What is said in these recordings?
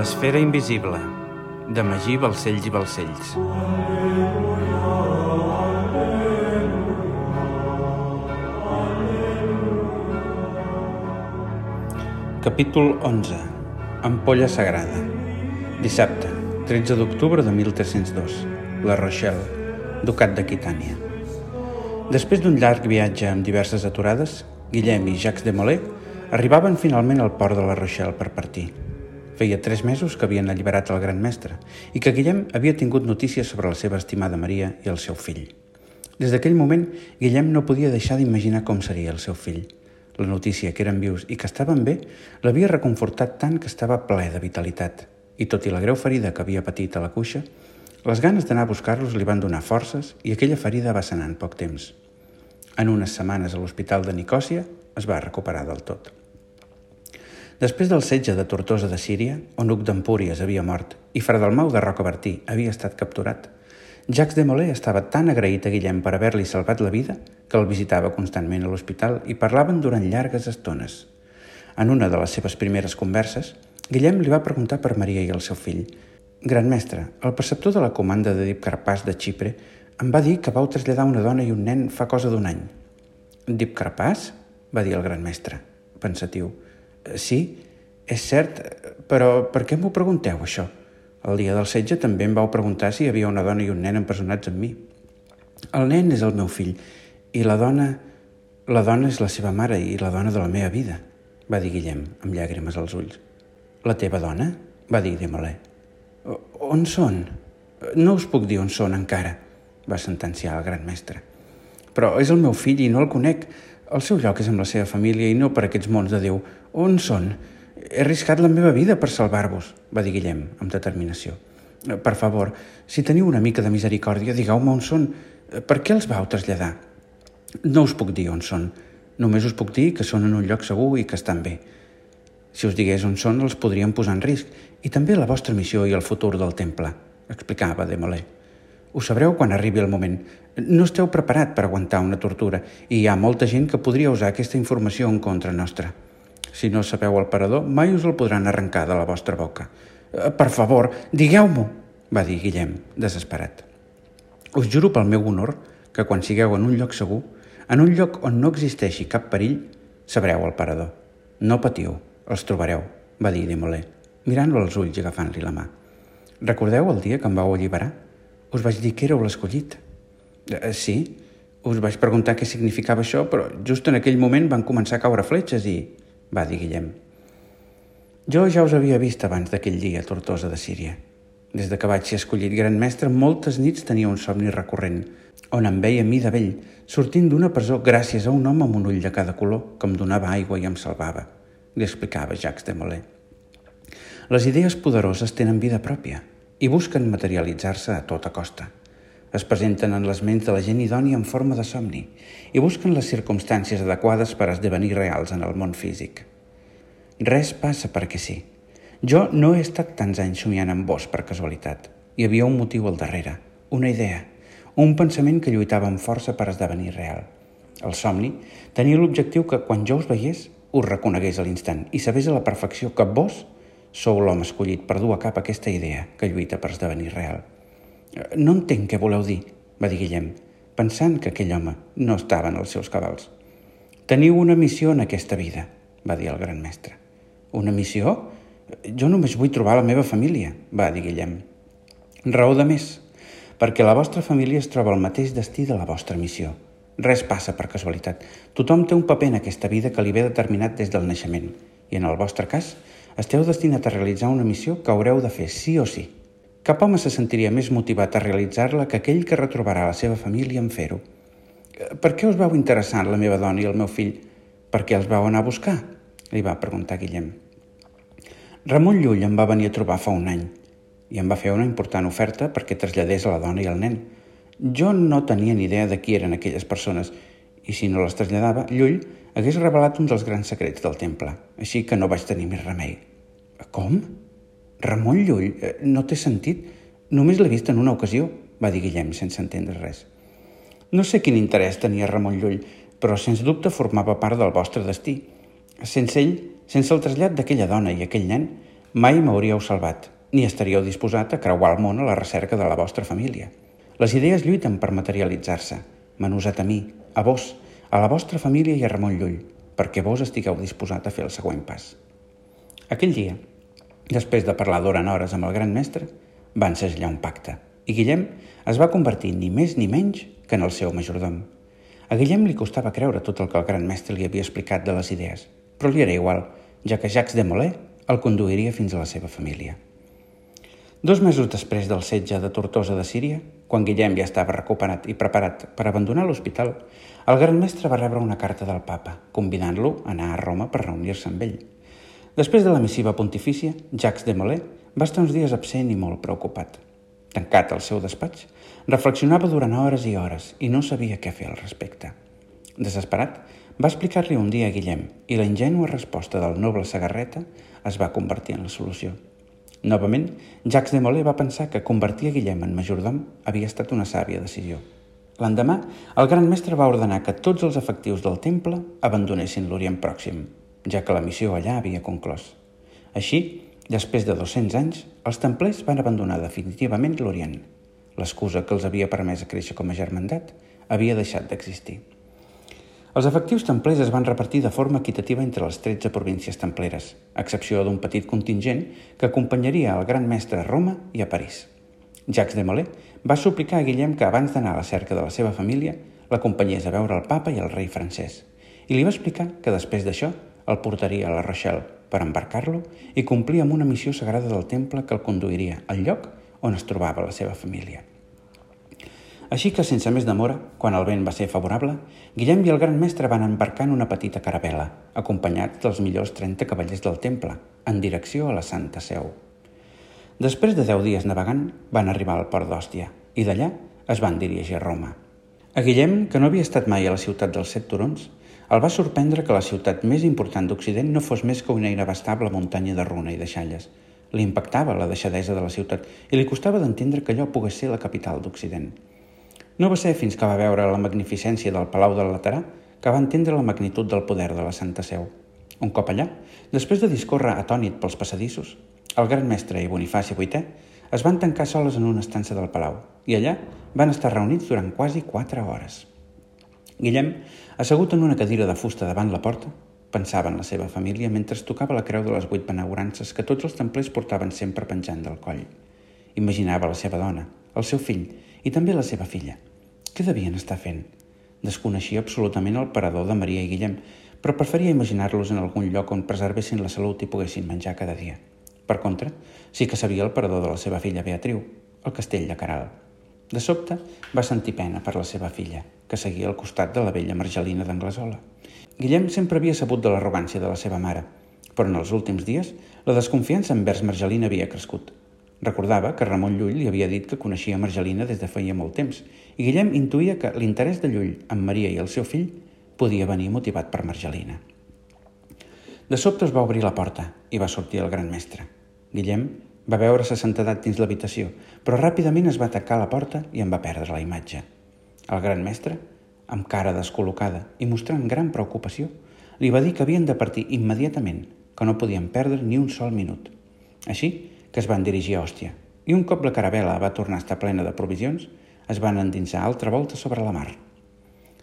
L'esfera invisible, de Magí Balcells i Balcells. Capítol 11. Ampolla Sagrada. Dissabte, 13 d'octubre de 1302. La Rochelle, Ducat d'Aquitània. Després d'un llarg viatge amb diverses aturades, Guillem i Jacques de Molay arribaven finalment al port de la Rochelle per partir. Feia tres mesos que havien alliberat el gran mestre i que Guillem havia tingut notícies sobre la seva estimada Maria i el seu fill. Des d'aquell moment, Guillem no podia deixar d'imaginar com seria el seu fill. La notícia que eren vius i que estaven bé l'havia reconfortat tant que estava ple de vitalitat. I tot i la greu ferida que havia patit a la cuixa, les ganes d'anar a buscar-los li van donar forces i aquella ferida va sanar en poc temps. En unes setmanes a l'hospital de Nicòsia es va recuperar del tot. Després del setge de Tortosa de Síria, on Huc d'Empúries havia mort i Fredalmau de Rocabertí havia estat capturat, Jacques de Molay estava tan agraït a Guillem per haver-li salvat la vida que el visitava constantment a l'hospital i parlaven durant llargues estones. En una de les seves primeres converses, Guillem li va preguntar per Maria i el seu fill. Gran mestre, el preceptor de la comanda de Dip Carpàs de Xipre em va dir que vau traslladar una dona i un nen fa cosa d'un any. Dip Carpàs? va dir el gran mestre, pensatiu. Sí, és cert, però per què m'ho pregunteu, això? El dia del setge també em vau preguntar si hi havia una dona i un nen empresonats amb mi. El nen és el meu fill i la dona... La dona és la seva mare i la dona de la meva vida, va dir Guillem, amb llàgrimes als ulls. La teva dona? va dir Demalé. On són? No us puc dir on són encara, va sentenciar el gran mestre. Però és el meu fill i no el conec. El seu lloc és amb la seva família i no per aquests mons de Déu. On són? He arriscat la meva vida per salvar-vos, va dir Guillem, amb determinació. Per favor, si teniu una mica de misericòrdia, digueu-me on són. Per què els vau traslladar? No us puc dir on són. Només us puc dir que són en un lloc segur i que estan bé. Si us digués on són, els podríem posar en risc, i també la vostra missió i el futur del temple, explicava Demolé. Ho sabreu quan arribi el moment. No esteu preparat per aguantar una tortura i hi ha molta gent que podria usar aquesta informació en contra nostra. Si no sabeu el parador, mai us el podran arrencar de la vostra boca. Eh, per favor, digueu-m'ho, va dir Guillem, desesperat. Us juro pel meu honor que quan sigueu en un lloc segur, en un lloc on no existeixi cap perill, sabreu el parador. No patiu, els trobareu, va dir Demolé, mirant-lo als ulls i agafant-li la mà. Recordeu el dia que em vau alliberar? Us vaig dir que éreu l'escollit. Eh, sí, us vaig preguntar què significava això, però just en aquell moment van començar a caure fletxes i va dir Guillem. Jo ja us havia vist abans d'aquell dia a Tortosa de Síria. Des de que vaig ser escollit gran mestre, moltes nits tenia un somni recurrent, on em veia mi de vell, sortint d'una presó gràcies a un home amb un ull de cada color que em donava aigua i em salvava, li explicava Jacques de Molay. Les idees poderoses tenen vida pròpia i busquen materialitzar-se a tota costa. Es presenten en les ments de la gent idònia en forma de somni i busquen les circumstàncies adequades per esdevenir reals en el món físic. Res passa perquè sí. Jo no he estat tants anys somiant amb vos per casualitat. Hi havia un motiu al darrere, una idea, un pensament que lluitava amb força per esdevenir real. El somni tenia l'objectiu que quan jo us veiés us reconegués a l'instant i sabés a la perfecció que vos sou l'home escollit per dur a cap aquesta idea que lluita per esdevenir real. No entenc què voleu dir, va dir Guillem, pensant que aquell home no estava en els seus cabals. Teniu una missió en aquesta vida, va dir el gran mestre. Una missió? Jo només vull trobar la meva família, va dir Guillem. Raó de més, perquè la vostra família es troba al mateix destí de la vostra missió. Res passa per casualitat. Tothom té un paper en aquesta vida que li ve determinat des del naixement. I en el vostre cas, esteu destinat a realitzar una missió que haureu de fer sí o sí. Cap home se sentiria més motivat a realitzar-la que aquell que retrobarà la seva família en fer-ho. Eh, per què us vau interessar la meva dona i el meu fill? Per què els vau anar a buscar? li va preguntar Guillem. Ramon Llull em va venir a trobar fa un any i em va fer una important oferta perquè traslladés a la dona i el nen. Jo no tenia ni idea de qui eren aquelles persones i si no les traslladava, Llull hagués revelat un dels grans secrets del temple, així que no vaig tenir més remei. Com? Ramon Llull? Eh, no té sentit. Només l'he vist en una ocasió, va dir Guillem sense entendre res. No sé quin interès tenia Ramon Llull, però sens dubte formava part del vostre destí. Sense ell, sense el trasllat d'aquella dona i aquell nen, mai m'hauríeu salvat, ni estaríeu disposat a creuar el món a la recerca de la vostra família. Les idees lluiten per materialitzar-se. M'han usat a mi, a vos, a la vostra família i a Ramon Llull, perquè vos estigueu disposat a fer el següent pas. Aquell dia, després de parlar durant hores amb el gran mestre, van segellar un pacte i Guillem es va convertir ni més ni menys que en el seu majordom. A Guillem li costava creure tot el que el gran mestre li havia explicat de les idees, però li era igual, ja que Jacques de Molay el conduiria fins a la seva família. Dos mesos després del setge de Tortosa de Síria, quan Guillem ja estava recuperat i preparat per abandonar l'hospital, el gran mestre va rebre una carta del papa, convidant-lo a anar a Roma per reunir-se amb ell. Després de la missiva pontifícia, Jacques de Molay va estar uns dies absent i molt preocupat. Tancat al seu despatx, reflexionava durant hores i hores i no sabia què fer al respecte. Desesperat, va explicar-li un dia a Guillem i la ingènua resposta del noble Sagarreta es va convertir en la solució. Novament, Jacques de Molay va pensar que convertir a Guillem en majordom havia estat una sàvia decisió. L'endemà, el gran mestre va ordenar que tots els efectius del temple abandonessin l'Orient Pròxim, ja que la missió allà havia conclòs. Així, Després de 200 anys, els templers van abandonar definitivament l'Orient. L'excusa que els havia permès créixer com a germandat havia deixat d'existir. Els efectius templers es van repartir de forma equitativa entre les 13 províncies templeres, a excepció d'un petit contingent que acompanyaria el gran mestre a Roma i a París. Jacques de Molay va suplicar a Guillem que abans d'anar a la cerca de la seva família l'acompanyés a veure el papa i el rei francès i li va explicar que després d'això el portaria a la Rochelle per embarcar-lo i complir amb una missió sagrada del temple que el conduiria al lloc on es trobava la seva família. Així que, sense més demora, quan el vent va ser favorable, Guillem i el gran mestre van embarcar en una petita caravela, acompanyats dels millors 30 cavallers del temple, en direcció a la Santa Seu. Després de 10 dies navegant, van arribar al port d'Òstia i d'allà es van dirigir a Roma. A Guillem, que no havia estat mai a la ciutat dels Set Turons, el va sorprendre que la ciutat més important d'Occident no fos més que una inabastable muntanya de runa i de xalles. Li impactava la deixadesa de la ciutat i li costava d'entendre que allò pogués ser la capital d'Occident. No va ser fins que va veure la magnificència del Palau del Laterà que va entendre la magnitud del poder de la Santa Seu. Un cop allà, després de discórrer atònit pels passadissos, el gran mestre i Bonifaci VIII es van tancar soles en una estança del palau i allà van estar reunits durant quasi quatre hores. Guillem, assegut en una cadira de fusta davant la porta, pensava en la seva família mentre tocava la creu de les vuit benaurances que tots els templers portaven sempre penjant del coll. Imaginava la seva dona, el seu fill i també la seva filla. Què devien estar fent? Desconeixia absolutament el parador de Maria i Guillem, però preferia imaginar-los en algun lloc on preservessin la salut i poguessin menjar cada dia. Per contra, sí que sabia el parador de la seva filla Beatriu, el castell de Caral. De sobte, va sentir pena per la seva filla, que seguia al costat de la vella Margelina d'Anglesola. Guillem sempre havia sabut de l'arrogància de la seva mare, però en els últims dies la desconfiança envers Margelina havia crescut. Recordava que Ramon Llull li havia dit que coneixia Margelina des de feia molt temps i Guillem intuïa que l'interès de Llull amb Maria i el seu fill podia venir motivat per Margelina. De sobte es va obrir la porta i va sortir el gran mestre. Guillem va veure-se sentedat dins l'habitació, però ràpidament es va atacar la porta i en va perdre la imatge. El gran mestre, amb cara descol·locada i mostrant gran preocupació, li va dir que havien de partir immediatament, que no podien perdre ni un sol minut. Així que es van dirigir a Òstia, i un cop la caravela va tornar a estar plena de provisions, es van endinsar altra volta sobre la mar.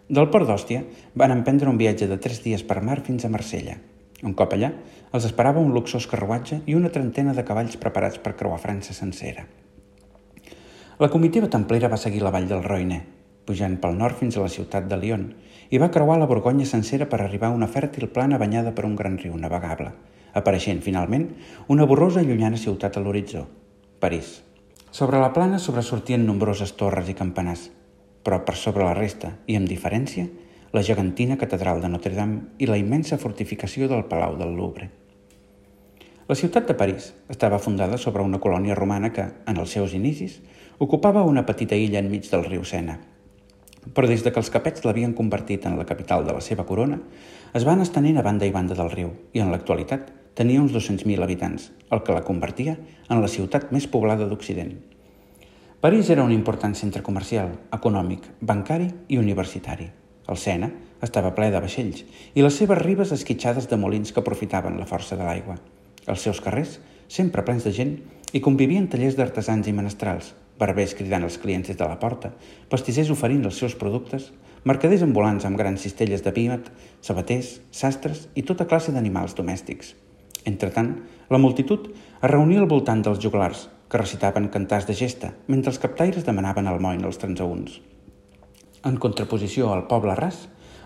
Del port d'Òstia van emprendre un viatge de tres dies per mar fins a Marsella, un cop allà, els esperava un luxós carruatge i una trentena de cavalls preparats per creuar França sencera. La comitiva templera va seguir la vall del Roine, pujant pel nord fins a la ciutat de Lyon, i va creuar la Borgonya sencera per arribar a una fèrtil plana banyada per un gran riu navegable, apareixent, finalment, una borrosa i llunyana ciutat a l'horitzó, París. Sobre la plana sobresortien nombroses torres i campanars, però per sobre la resta, i amb diferència, la gegantina catedral de Notre-Dame i la immensa fortificació del Palau del Louvre. La ciutat de París estava fundada sobre una colònia romana que, en els seus inicis, ocupava una petita illa enmig del riu Sena. Però des de que els capets l'havien convertit en la capital de la seva corona, es van estenent a banda i banda del riu i en l'actualitat tenia uns 200.000 habitants, el que la convertia en la ciutat més poblada d'Occident. París era un important centre comercial, econòmic, bancari i universitari. El Sena estava ple de vaixells i les seves ribes esquitxades de molins que aprofitaven la força de l'aigua. Els seus carrers sempre plens de gent, i convivien tallers d'artesans i menestrals, barbers cridant els clients des de la porta, pastissers oferint els seus productes, mercaders ambulants amb grans cistelles de pímet, sabaters, sastres i tota classe d'animals domèstics. Entretant, la multitud es reunia al voltant dels juglars, que recitaven cantars de gesta, mentre els captaires demanaven almoin als transaunts. En contraposició al poble ras,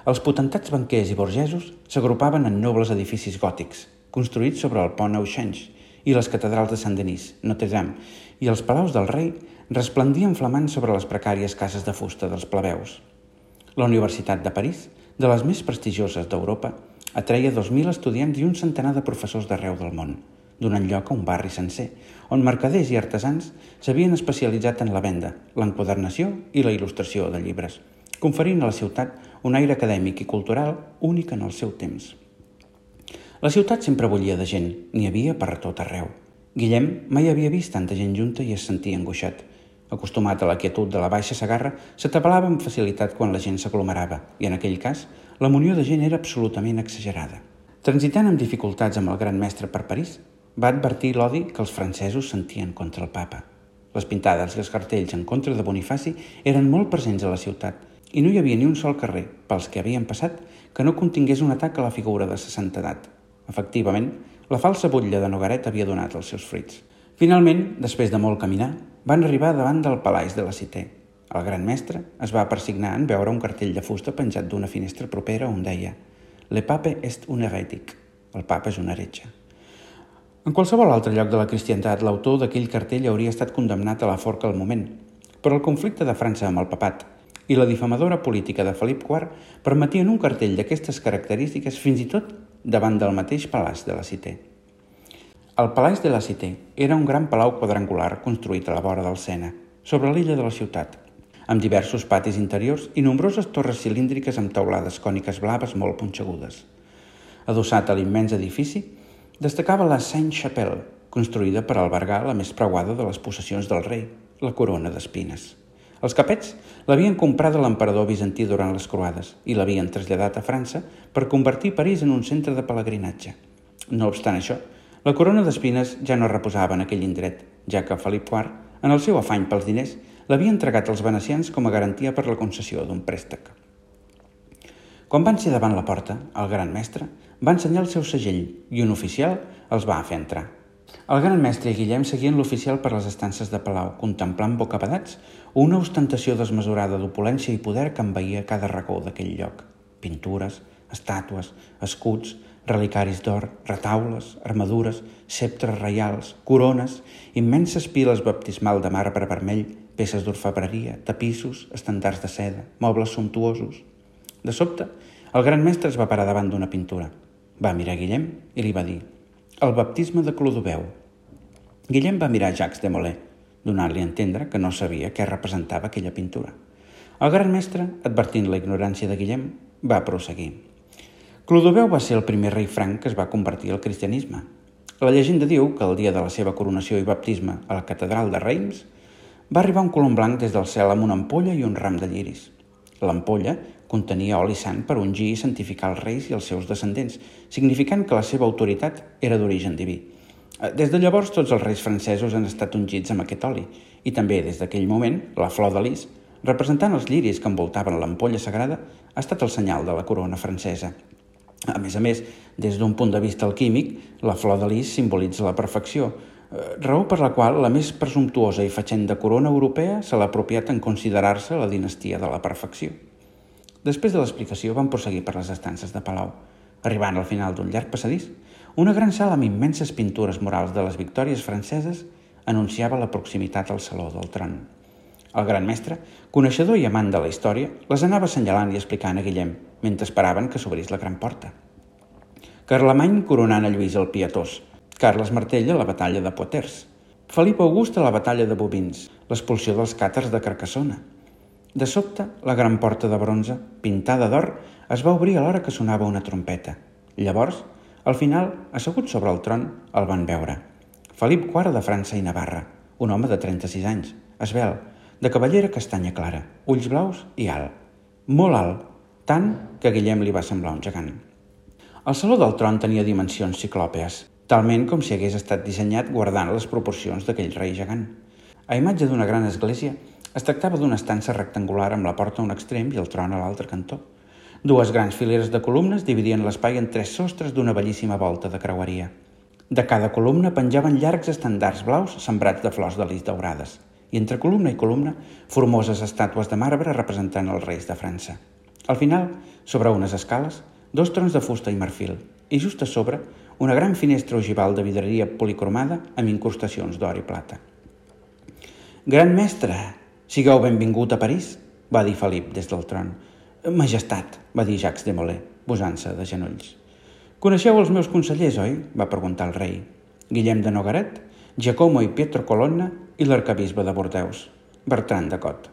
els potentats banquers i burgesos s'agrupaven en nobles edificis gòtics, construïts sobre el pont Auxenys, i les catedrals de Saint-Denis, Notre-Dame, i els palaus del rei resplendien flamant sobre les precàries cases de fusta dels plebeus. La Universitat de París, de les més prestigioses d'Europa, atreia 2.000 estudiants i un centenar de professors d'arreu del món, donant lloc a un barri sencer, on mercaders i artesans s'havien especialitzat en la venda, l'enquadernació i la il·lustració de llibres, conferint a la ciutat un aire acadèmic i cultural únic en el seu temps. La ciutat sempre bullia de gent, n'hi havia per tot arreu. Guillem mai havia vist tanta gent junta i es sentia angoixat. Acostumat a la quietud de la Baixa Sagarra, s'atabalava amb facilitat quan la gent s'aglomerava, i en aquell cas, la munió de gent era absolutament exagerada. Transitant amb dificultats amb el gran mestre per París, va advertir l'odi que els francesos sentien contra el papa. Les pintades i els cartells en contra de Bonifaci eren molt presents a la ciutat i no hi havia ni un sol carrer, pels que havien passat, que no contingués un atac a la figura de sa santedat. Efectivament, la falsa butlla de Nogaret havia donat els seus fruits. Finalment, després de molt caminar, van arribar davant del palaix de la Cité. El gran mestre es va persignar en veure un cartell de fusta penjat d'una finestra propera on deia «Le pape est un heretic». El papa és un heretge. En qualsevol altre lloc de la cristiantat, l'autor d'aquell cartell hauria estat condemnat a la forca al moment, però el conflicte de França amb el papat i la difamadora política de Felip IV permetien un cartell d'aquestes característiques fins i tot davant del mateix palaç de la Cité. El Palais de la Cité era un gran palau quadrangular construït a la vora del Sena, sobre l'illa de la ciutat, amb diversos patis interiors i nombroses torres cilíndriques amb teulades còniques blaves molt punxegudes. Adossat a l'immens edifici, destacava la Saint-Chapelle, construïda per albergar la més preuada de les possessions del rei, la corona d'espines. Els capets l'havien comprada l'emperador bizantí durant les croades i l'havien traslladat a França per convertir París en un centre de pelegrinatge. No obstant això, la corona d'espines ja no reposava en aquell indret, ja que Felip IV, en el seu afany pels diners, l'havia entregat als venecians com a garantia per la concessió d'un préstec. Quan van ser davant la porta, el gran mestre va ensenyar el seu segell i un oficial els va fer entrar. El gran mestre i Guillem seguien l'oficial per les estances de Palau, contemplant bocabadats una ostentació desmesurada d'opulència i poder que envaïa cada racó d'aquell lloc. Pintures, estàtues, escuts, relicaris d'or, retaules, armadures, sceptres reials, corones, immenses piles baptismal de marbre vermell, peces d'orfebreria, tapissos, estandards de seda, mobles sumptuosos. De sobte, el gran mestre es va parar davant d'una pintura. Va mirar Guillem i li va dir «El baptisme de Clodoveu». Guillem va mirar Jacques de Molay, donant-li a entendre que no sabia què representava aquella pintura. El gran mestre, advertint la ignorància de Guillem, va proseguir. Clodoveu va ser el primer rei franc que es va convertir al cristianisme. La llegenda diu que el dia de la seva coronació i baptisme a la catedral de Reims va arribar un colom blanc des del cel amb una ampolla i un ram de lliris. L'ampolla contenia oli sant per ungir i santificar els reis i els seus descendents, significant que la seva autoritat era d'origen diví. Des de llavors tots els reis francesos han estat ungits amb aquest oli i també des d'aquell moment la flor de lis, representant els lliris que envoltaven l'ampolla sagrada, ha estat el senyal de la corona francesa. A més a més, des d'un punt de vista alquímic, la flor de lis simbolitza la perfecció, eh, raó per la qual la més presumptuosa i fatxenda corona europea se l'ha apropiat en considerar-se la dinastia de la perfecció. Després de l'explicació van prosseguir per les estances de Palau. Arribant al final d'un llarg passadís, una gran sala amb immenses pintures morals de les victòries franceses anunciava la proximitat al Saló del Tron. El gran mestre, coneixedor i amant de la història, les anava assenyalant i explicant a Guillem, mentre esperaven que s'obrís la gran porta. Carlemany coronant a Lluís el Pietós, Carles Martell a la batalla de Poitiers, Felip August a la batalla de Bobins, l'expulsió dels càtars de Carcassona. De sobte, la gran porta de bronze, pintada d'or, es va obrir a l'hora que sonava una trompeta. Llavors, al final, assegut sobre el tron, el van veure. Felip IV de França i Navarra, un home de 36 anys, esbel, de cavallera castanya clara, ulls blaus i alt. Molt alt, tant que Guillem li va semblar un gegant. El saló del tron tenia dimensions ciclòpees. talment com si hagués estat dissenyat guardant les proporcions d'aquell rei gegant. A imatge d'una gran església, es tractava d'una estança rectangular amb la porta a un extrem i el tron a l'altre cantó. Dues grans fileres de columnes dividien l'espai en tres sostres d'una bellíssima volta de creueria. De cada columna penjaven llargs estandards blaus sembrats de flors de lis daurades i entre columna i columna formoses estàtues de marbre representant els reis de França. Al final, sobre unes escales, dos trons de fusta i marfil i just a sobre una gran finestra ogival de vidreria policromada amb incrustacions d'or i plata. Gran mestre, Sigueu benvingut a París, va dir Felip des del tron. Majestat, va dir Jacques de Molay, posant-se de genolls. Coneixeu els meus consellers, oi? va preguntar el rei. Guillem de Nogaret, Giacomo i Pietro Colonna i l'arcabisbe de Bordeus, Bertran de Cot.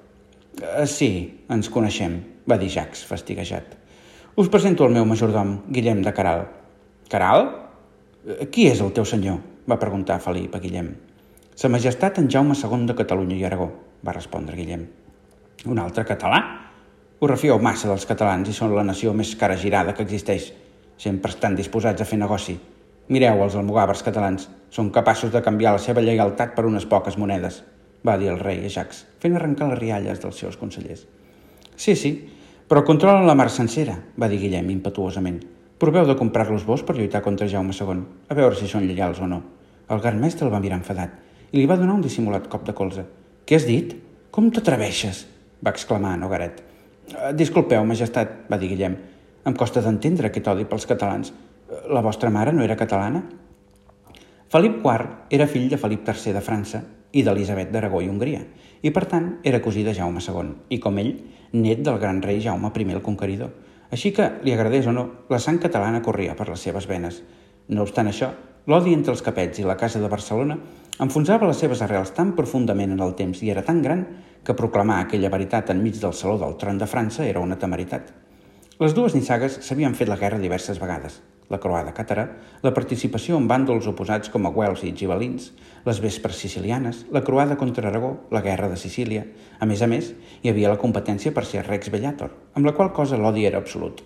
Uh, sí, ens coneixem, va dir Jacques, fastiguejat. Us presento el meu majordom, Guillem de Caral. Caral? Uh, qui és el teu senyor? va preguntar Felip a Guillem. Sa majestat en Jaume II de Catalunya i Aragó, va respondre Guillem. Un altre català? Us refieu massa dels catalans i són la nació més cara girada que existeix. Sempre estan disposats a fer negoci. Mireu els almogàvers catalans. Són capaços de canviar la seva lleialtat per unes poques monedes, va dir el rei a Jax, fent arrencar les rialles dels seus consellers. Sí, sí, però controlen la mar sencera, va dir Guillem impetuosament. Proveu de comprar-los vos per lluitar contra Jaume II, a veure si són lleials o no. El gran mestre el va mirar enfadat i li va donar un dissimulat cop de colze. Què has dit? Com t'atreveixes? va exclamar Nogaret. Eh, disculpeu, majestat, va dir Guillem. Em costa d'entendre aquest odi pels catalans. Eh, la vostra mare no era catalana? Felip IV era fill de Felip III de França i d'Elisabet d'Aragó i Hongria, i per tant era cosí de Jaume II, i com ell, net del gran rei Jaume I el Conqueridor. Així que, li agradés o no, la sang catalana corria per les seves venes. No obstant això, l'odi entre els capets i la Casa de Barcelona enfonsava les seves arrels tan profundament en el temps i era tan gran que proclamar aquella veritat enmig del Saló del Tron de França era una temeritat. Les dues nissagues s'havien fet la guerra diverses vegades. La croada càtara, la participació en bàndols oposats com a Güells i Gibelins, les vespres sicilianes, la croada contra Aragó, la guerra de Sicília... A més a més, hi havia la competència per ser Rex Bellator, amb la qual cosa l'odi era absolut.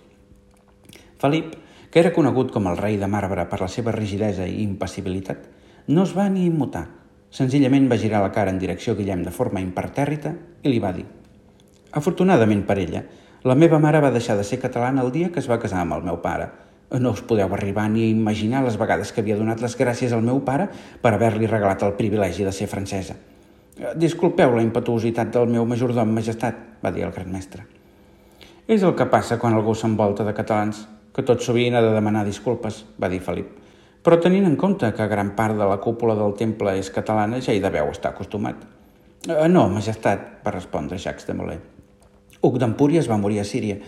Felip, que era conegut com el rei de marbre per la seva rigidesa i impassibilitat, no es va ni immutar. Senzillament va girar la cara en direcció a Guillem de forma impertèrrita i li va dir Afortunadament per ella, la meva mare va deixar de ser catalana el dia que es va casar amb el meu pare. No us podeu arribar ni a imaginar les vegades que havia donat les gràcies al meu pare per haver-li regalat el privilegi de ser francesa. Disculpeu la impetuositat del meu majordom, majestat, va dir el gran mestre. És el que passa quan algú s'envolta de catalans, que tot sovint ha de demanar disculpes, va dir Felip. Però tenint en compte que gran part de la cúpula del temple és catalana, ja hi deveu estar acostumat. Eh, no, majestat, va respondre Jacques de Molay. Huc d'Empúries va morir a Síria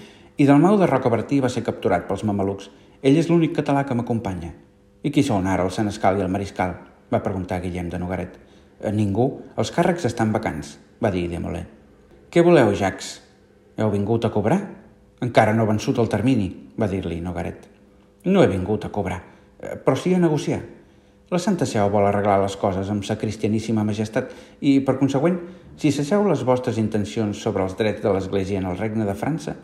i del mau de Rocabertí va ser capturat pels mamelucs. Ell és l'únic català que m'acompanya. I qui són ara el senescal i el mariscal? va preguntar Guillem de Nogaret. Eh, ningú. Els càrrecs estan vacants, va dir de Molay. Què voleu, Jacques? Heu vingut a cobrar? Encara no ha vençut el termini, va dir-li Nogaret. No he vingut a cobrar, però sí a negociar. La Santa Seu vol arreglar les coses amb sa cristianíssima majestat i, per consegüent, si s'asseu les vostres intencions sobre els drets de l'Església en el regne de França,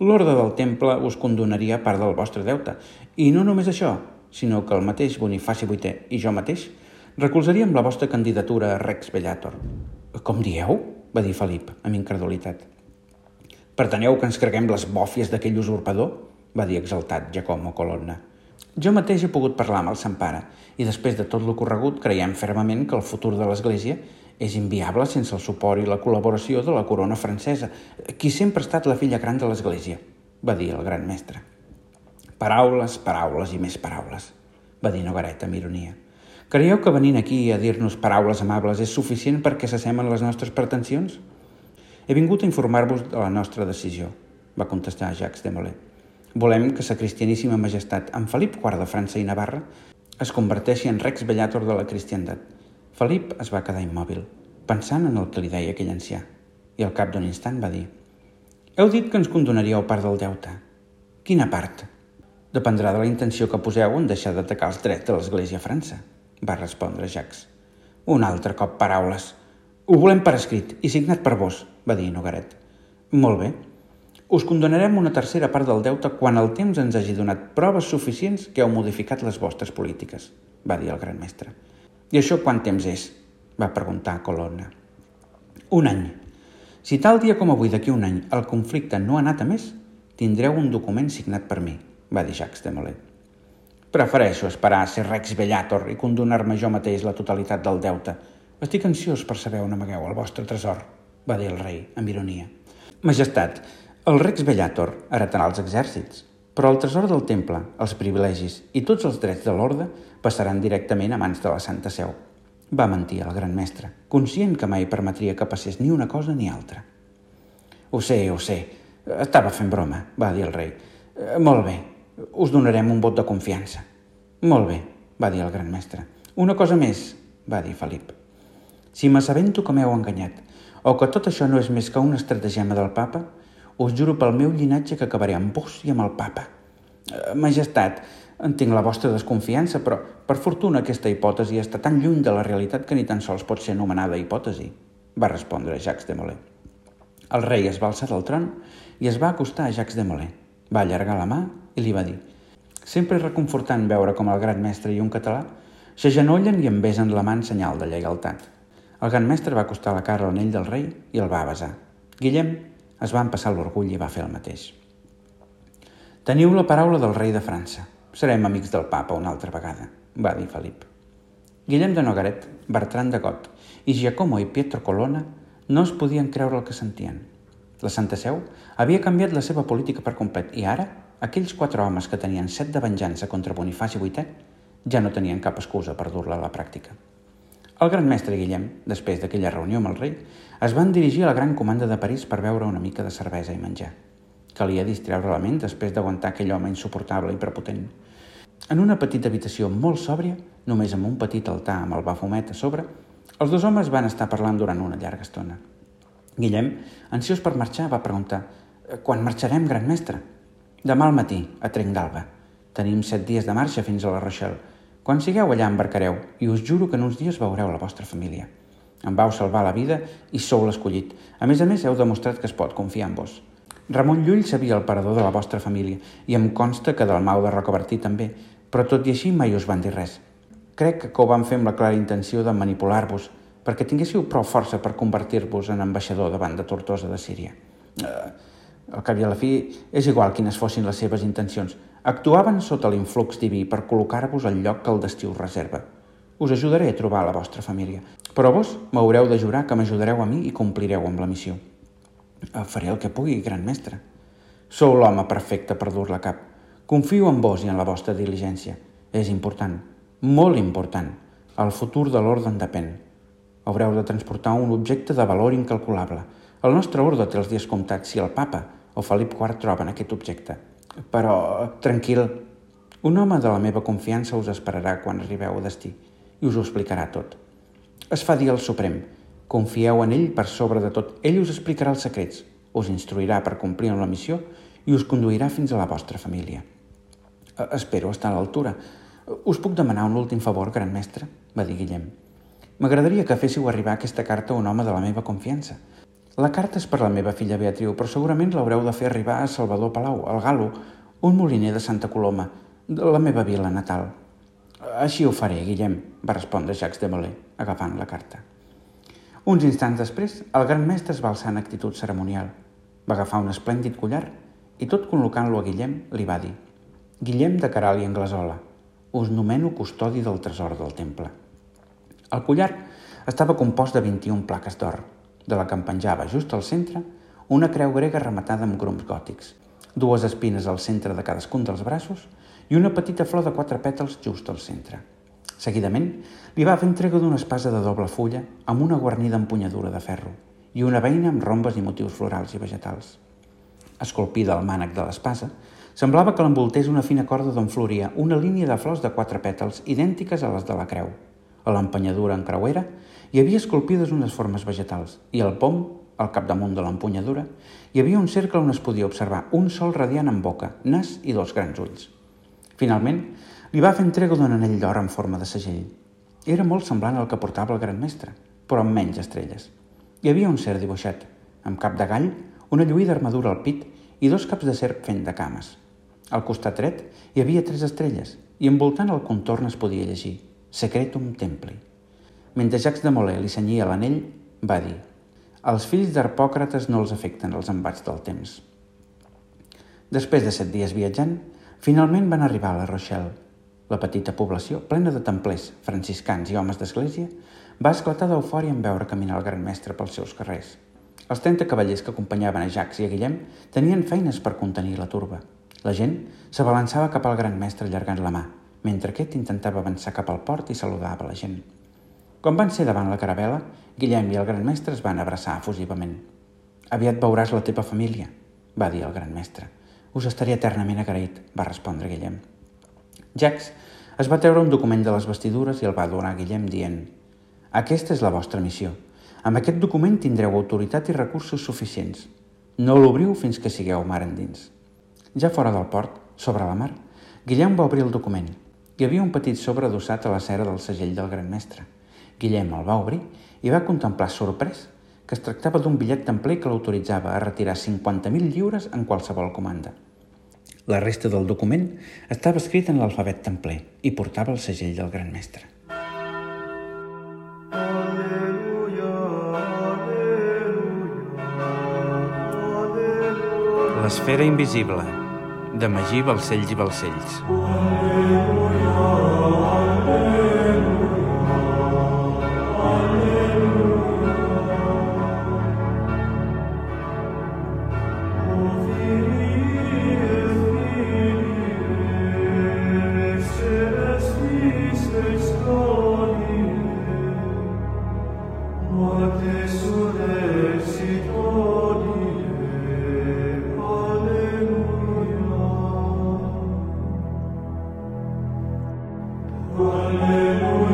l'ordre del temple us condonaria part del vostre deute. I no només això, sinó que el mateix Bonifaci VIII i jo mateix recolzaríem la vostra candidatura a Rex Bellator. Com dieu? va dir Felip, amb incredulitat. Preteneu que ens creguem les bòfies d'aquell usurpador? va dir exaltat Giacomo Colonna. Jo mateix he pogut parlar amb el Sant Pare i després de tot l'ocorregut creiem fermament que el futur de l'Església és inviable sense el suport i la col·laboració de la corona francesa, qui sempre ha estat la filla gran de l'Església, va dir el gran mestre. Paraules, paraules i més paraules, va dir Nogaret amb ironia. Creieu que venint aquí a dir-nos paraules amables és suficient perquè s'assemen les nostres pretensions? He vingut a informar-vos de la nostra decisió, va contestar Jacques de Molay. Volem que sa cristianíssima majestat, en Felip IV de França i Navarra, es converteixi en rex bellator de la cristiandat. Felip es va quedar immòbil, pensant en el que li deia aquell ancià, i al cap d'un instant va dir «Heu dit que ens condonaríeu part del deute. Quina part?» «Dependrà de la intenció que poseu en deixar d'atacar els drets de l'Església a França», va respondre Jacques. «Un altre cop paraules. Ho volem per escrit i signat per vos», va dir Nogaret. «Molt bé. Us condonarem una tercera part del deute quan el temps ens hagi donat proves suficients que heu modificat les vostres polítiques, va dir el gran mestre. I això quant temps és? va preguntar Colonna. Un any. Si tal dia com avui d'aquí un any el conflicte no ha anat a més, tindreu un document signat per mi, va dir Jacques de Molay. Prefereixo esperar a ser Rex Bellator i condonar-me jo mateix la totalitat del deute. Estic ansiós per saber on amagueu el vostre tresor, va dir el rei, amb ironia. Majestat, el Rex Bellator heretarà els exèrcits, però el tresor del temple, els privilegis i tots els drets de l'orde passaran directament a mans de la Santa Seu. Va mentir el gran mestre, conscient que mai permetria que passés ni una cosa ni altra. Ho sé, ho sé. Estava fent broma, va dir el rei. Molt bé, us donarem un vot de confiança. Molt bé, va dir el gran mestre. Una cosa més, va dir Felip. Si m'assabento que m'heu enganyat, o que tot això no és més que una estratagema del papa, us juro pel meu llinatge que acabaré amb vos i amb el papa. Eh, majestat, entenc la vostra desconfiança, però per fortuna aquesta hipòtesi està tan lluny de la realitat que ni tan sols pot ser anomenada hipòtesi, va respondre Jacques de Molay. El rei es va alçar del tron i es va acostar a Jacques de Molay. Va allargar la mà i li va dir Sempre és reconfortant veure com el gran mestre i un català s'agenollen i em besen la mà en senyal de lleialtat. El gran mestre va acostar la cara a l'anell del rei i el va besar. Guillem es van passar l'orgull i va fer el mateix. Teniu la paraula del rei de França. Serem amics del papa una altra vegada, va dir Felip. Guillem de Nogaret, Bertran de Got i Giacomo i Pietro Colonna no es podien creure el que sentien. La Santa Seu havia canviat la seva política per complet i ara aquells quatre homes que tenien set de venjança contra Bonifaci VIII ja no tenien cap excusa per dur-la a la pràctica. El gran mestre Guillem, després d'aquella reunió amb el rei, es van dirigir a la gran comanda de París per veure una mica de cervesa i menjar. Calia distreure la ment després d'aguantar aquell home insuportable i prepotent. En una petita habitació molt sòbria, només amb un petit altar amb el bafumet a sobre, els dos homes van estar parlant durant una llarga estona. Guillem, ansiós per marxar, va preguntar «Quan marxarem, gran mestre?» «Demà al matí, a Trenc d'Alba. Tenim set dies de marxa fins a la Rochelle quan sigueu allà embarcareu i us juro que en uns dies veureu la vostra família. Em vau salvar la vida i sou l'escollit. A més a més, heu demostrat que es pot confiar en vos. Ramon Llull sabia el parador de la vostra família i em consta que del Mau de Rocabertí també, però tot i així mai us van dir res. Crec que ho van fer amb la clara intenció de manipular-vos perquè tinguéssiu prou força per convertir-vos en ambaixador davant de Tortosa de Síria. Eh, al cap i a la fi, és igual quines fossin les seves intencions. Actuaven sota l'influx diví per col·locar-vos al lloc que el destí us reserva. Us ajudaré a trobar la vostra família, però vos m'haureu de jurar que m'ajudareu a mi i complireu amb la missió. Faré el que pugui, gran mestre. Sou l'home perfecte per dur-la cap. Confio en vos i en la vostra diligència. És important, molt important. El futur de l'ordre en depèn. Haureu de transportar un objecte de valor incalculable. El nostre ordre té els dies comptats si el papa o Felip IV troben aquest objecte. Però, tranquil, un home de la meva confiança us esperarà quan arribeu a destí i us ho explicarà tot. Es fa dir al Suprem. Confieu en ell per sobre de tot. Ell us explicarà els secrets, us instruirà per complir amb la missió i us conduirà fins a la vostra família. Eh, espero estar a l'altura. Us puc demanar un últim favor, gran mestre? va dir Guillem. M'agradaria que féssiu arribar aquesta carta a un home de la meva confiança. La carta és per la meva filla Beatriu, però segurament l'haureu de fer arribar a Salvador Palau, al Galo, un moliner de Santa Coloma, de la meva vila natal. Així ho faré, Guillem, va respondre Jacques de Molay, agafant la carta. Uns instants després, el gran mestre es va alçar en actitud ceremonial. Va agafar un esplèndid collar i tot col·locant-lo a Guillem li va dir Guillem de Caral i Anglesola, us nomeno custodi del tresor del temple. El collar estava compost de 21 plaques d'or, de la que em penjava just al centre una creu grega rematada amb grums gòtics, dues espines al centre de cadascun dels braços i una petita flor de quatre pètals just al centre. Seguidament, li va fer entrega d'una espasa de doble fulla amb una guarnida empunyadura de ferro i una veina amb rombes i motius florals i vegetals. Esculpida al mànec de l'espasa, semblava que l'envoltés una fina corda d'on floria una línia de flors de quatre pètals idèntiques a les de la creu. A l'empenyadura en creuera hi havia esculpides unes formes vegetals i al pom, al capdamunt de l'empunyadura, hi havia un cercle on es podia observar un sol radiant amb boca, nas i dos grans ulls. Finalment, li va fer entrega d'un anell d'or en forma de segell. Era molt semblant al que portava el gran mestre, però amb menys estrelles. Hi havia un cert dibuixat, amb cap de gall, una lluïda armadura al pit i dos caps de serp fent de cames. Al costat dret hi havia tres estrelles i envoltant el contorn es podia llegir Secretum Templi. Mentre Jacques de Molay li senyia l'anell, va dir «Els fills d'Arpòcrates no els afecten els embats del temps». Després de set dies viatjant, finalment van arribar a la Rochelle. La petita població, plena de templers, franciscans i homes d'església, va esclatar d'eufòria en veure caminar el gran mestre pels seus carrers. Els 30 cavallers que acompanyaven a Jacques i a Guillem tenien feines per contenir la turba. La gent s'abalançava cap al gran mestre allargant la mà, mentre aquest intentava avançar cap al port i saludava la gent. Quan van ser davant la caravela, Guillem i el gran mestre es van abraçar efusivament. «Aviat veuràs la teva família», va dir el gran mestre. Us estaré eternament agraït, va respondre Guillem. Jacques es va treure un document de les vestidures i el va donar a Guillem dient «Aquesta és la vostra missió. Amb aquest document tindreu autoritat i recursos suficients. No l'obriu fins que sigueu mar endins». Ja fora del port, sobre la mar, Guillem va obrir el document. Hi havia un petit sobre adossat a la cera del segell del gran mestre. Guillem el va obrir i va contemplar sorprès que es tractava d'un bitllet templer que l'autoritzava a retirar 50.000 lliures en qualsevol comanda. La resta del document estava escrit en l'alfabet templer i portava el segell del gran mestre. L'esfera invisible, de Magí Balcells i Balcells. Aleluia, aleluia. Alleluia.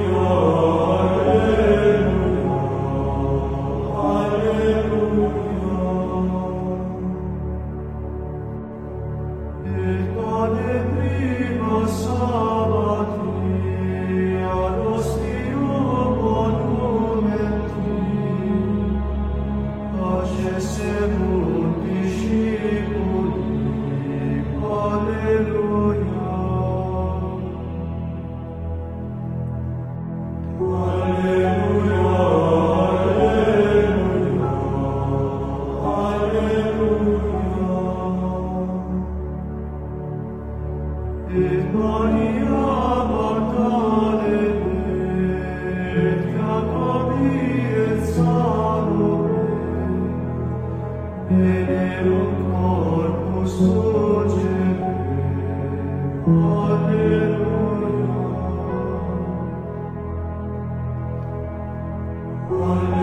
One.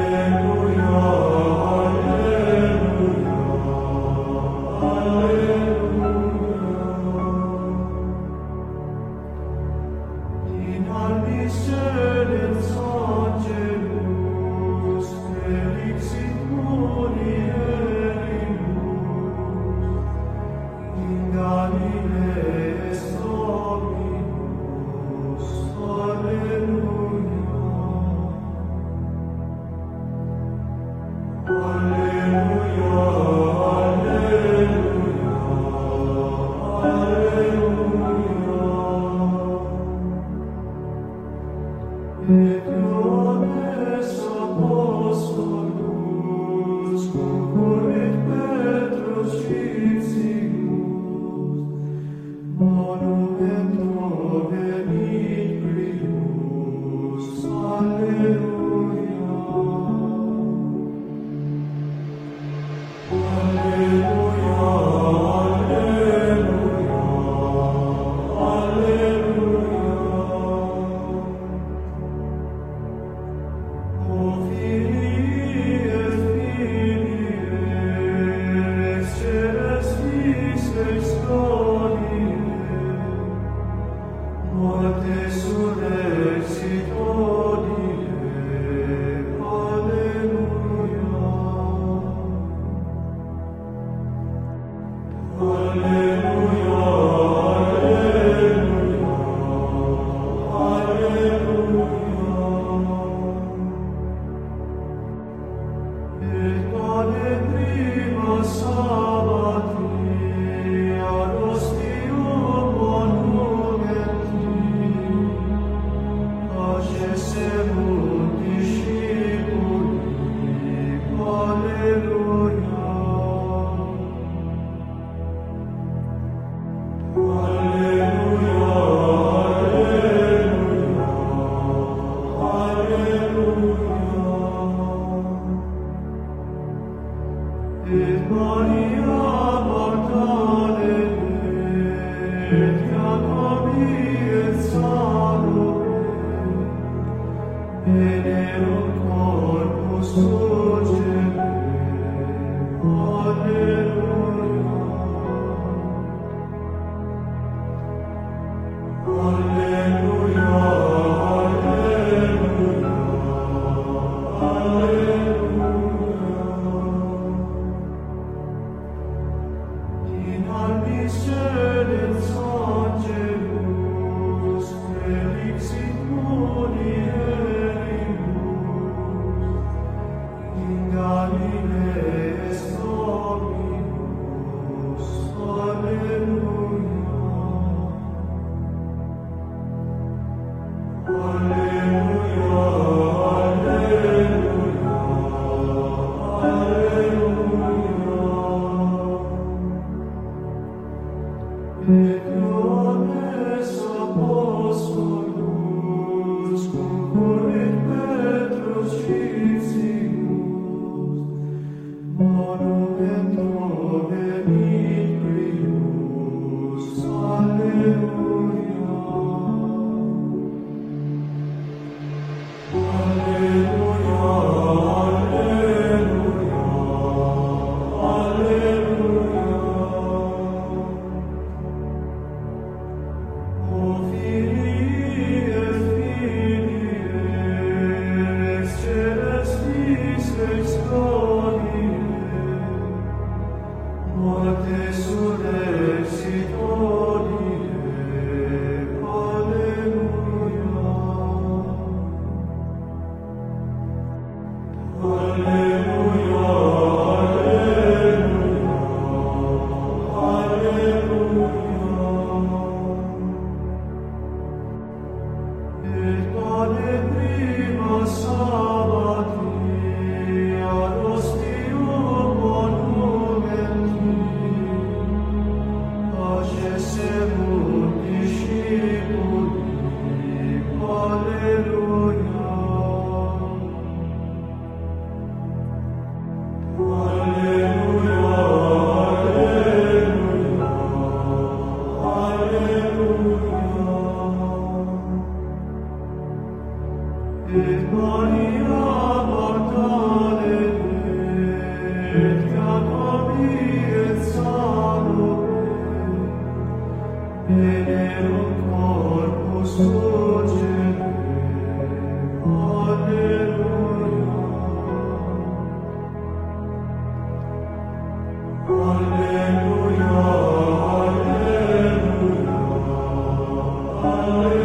Hallelujah.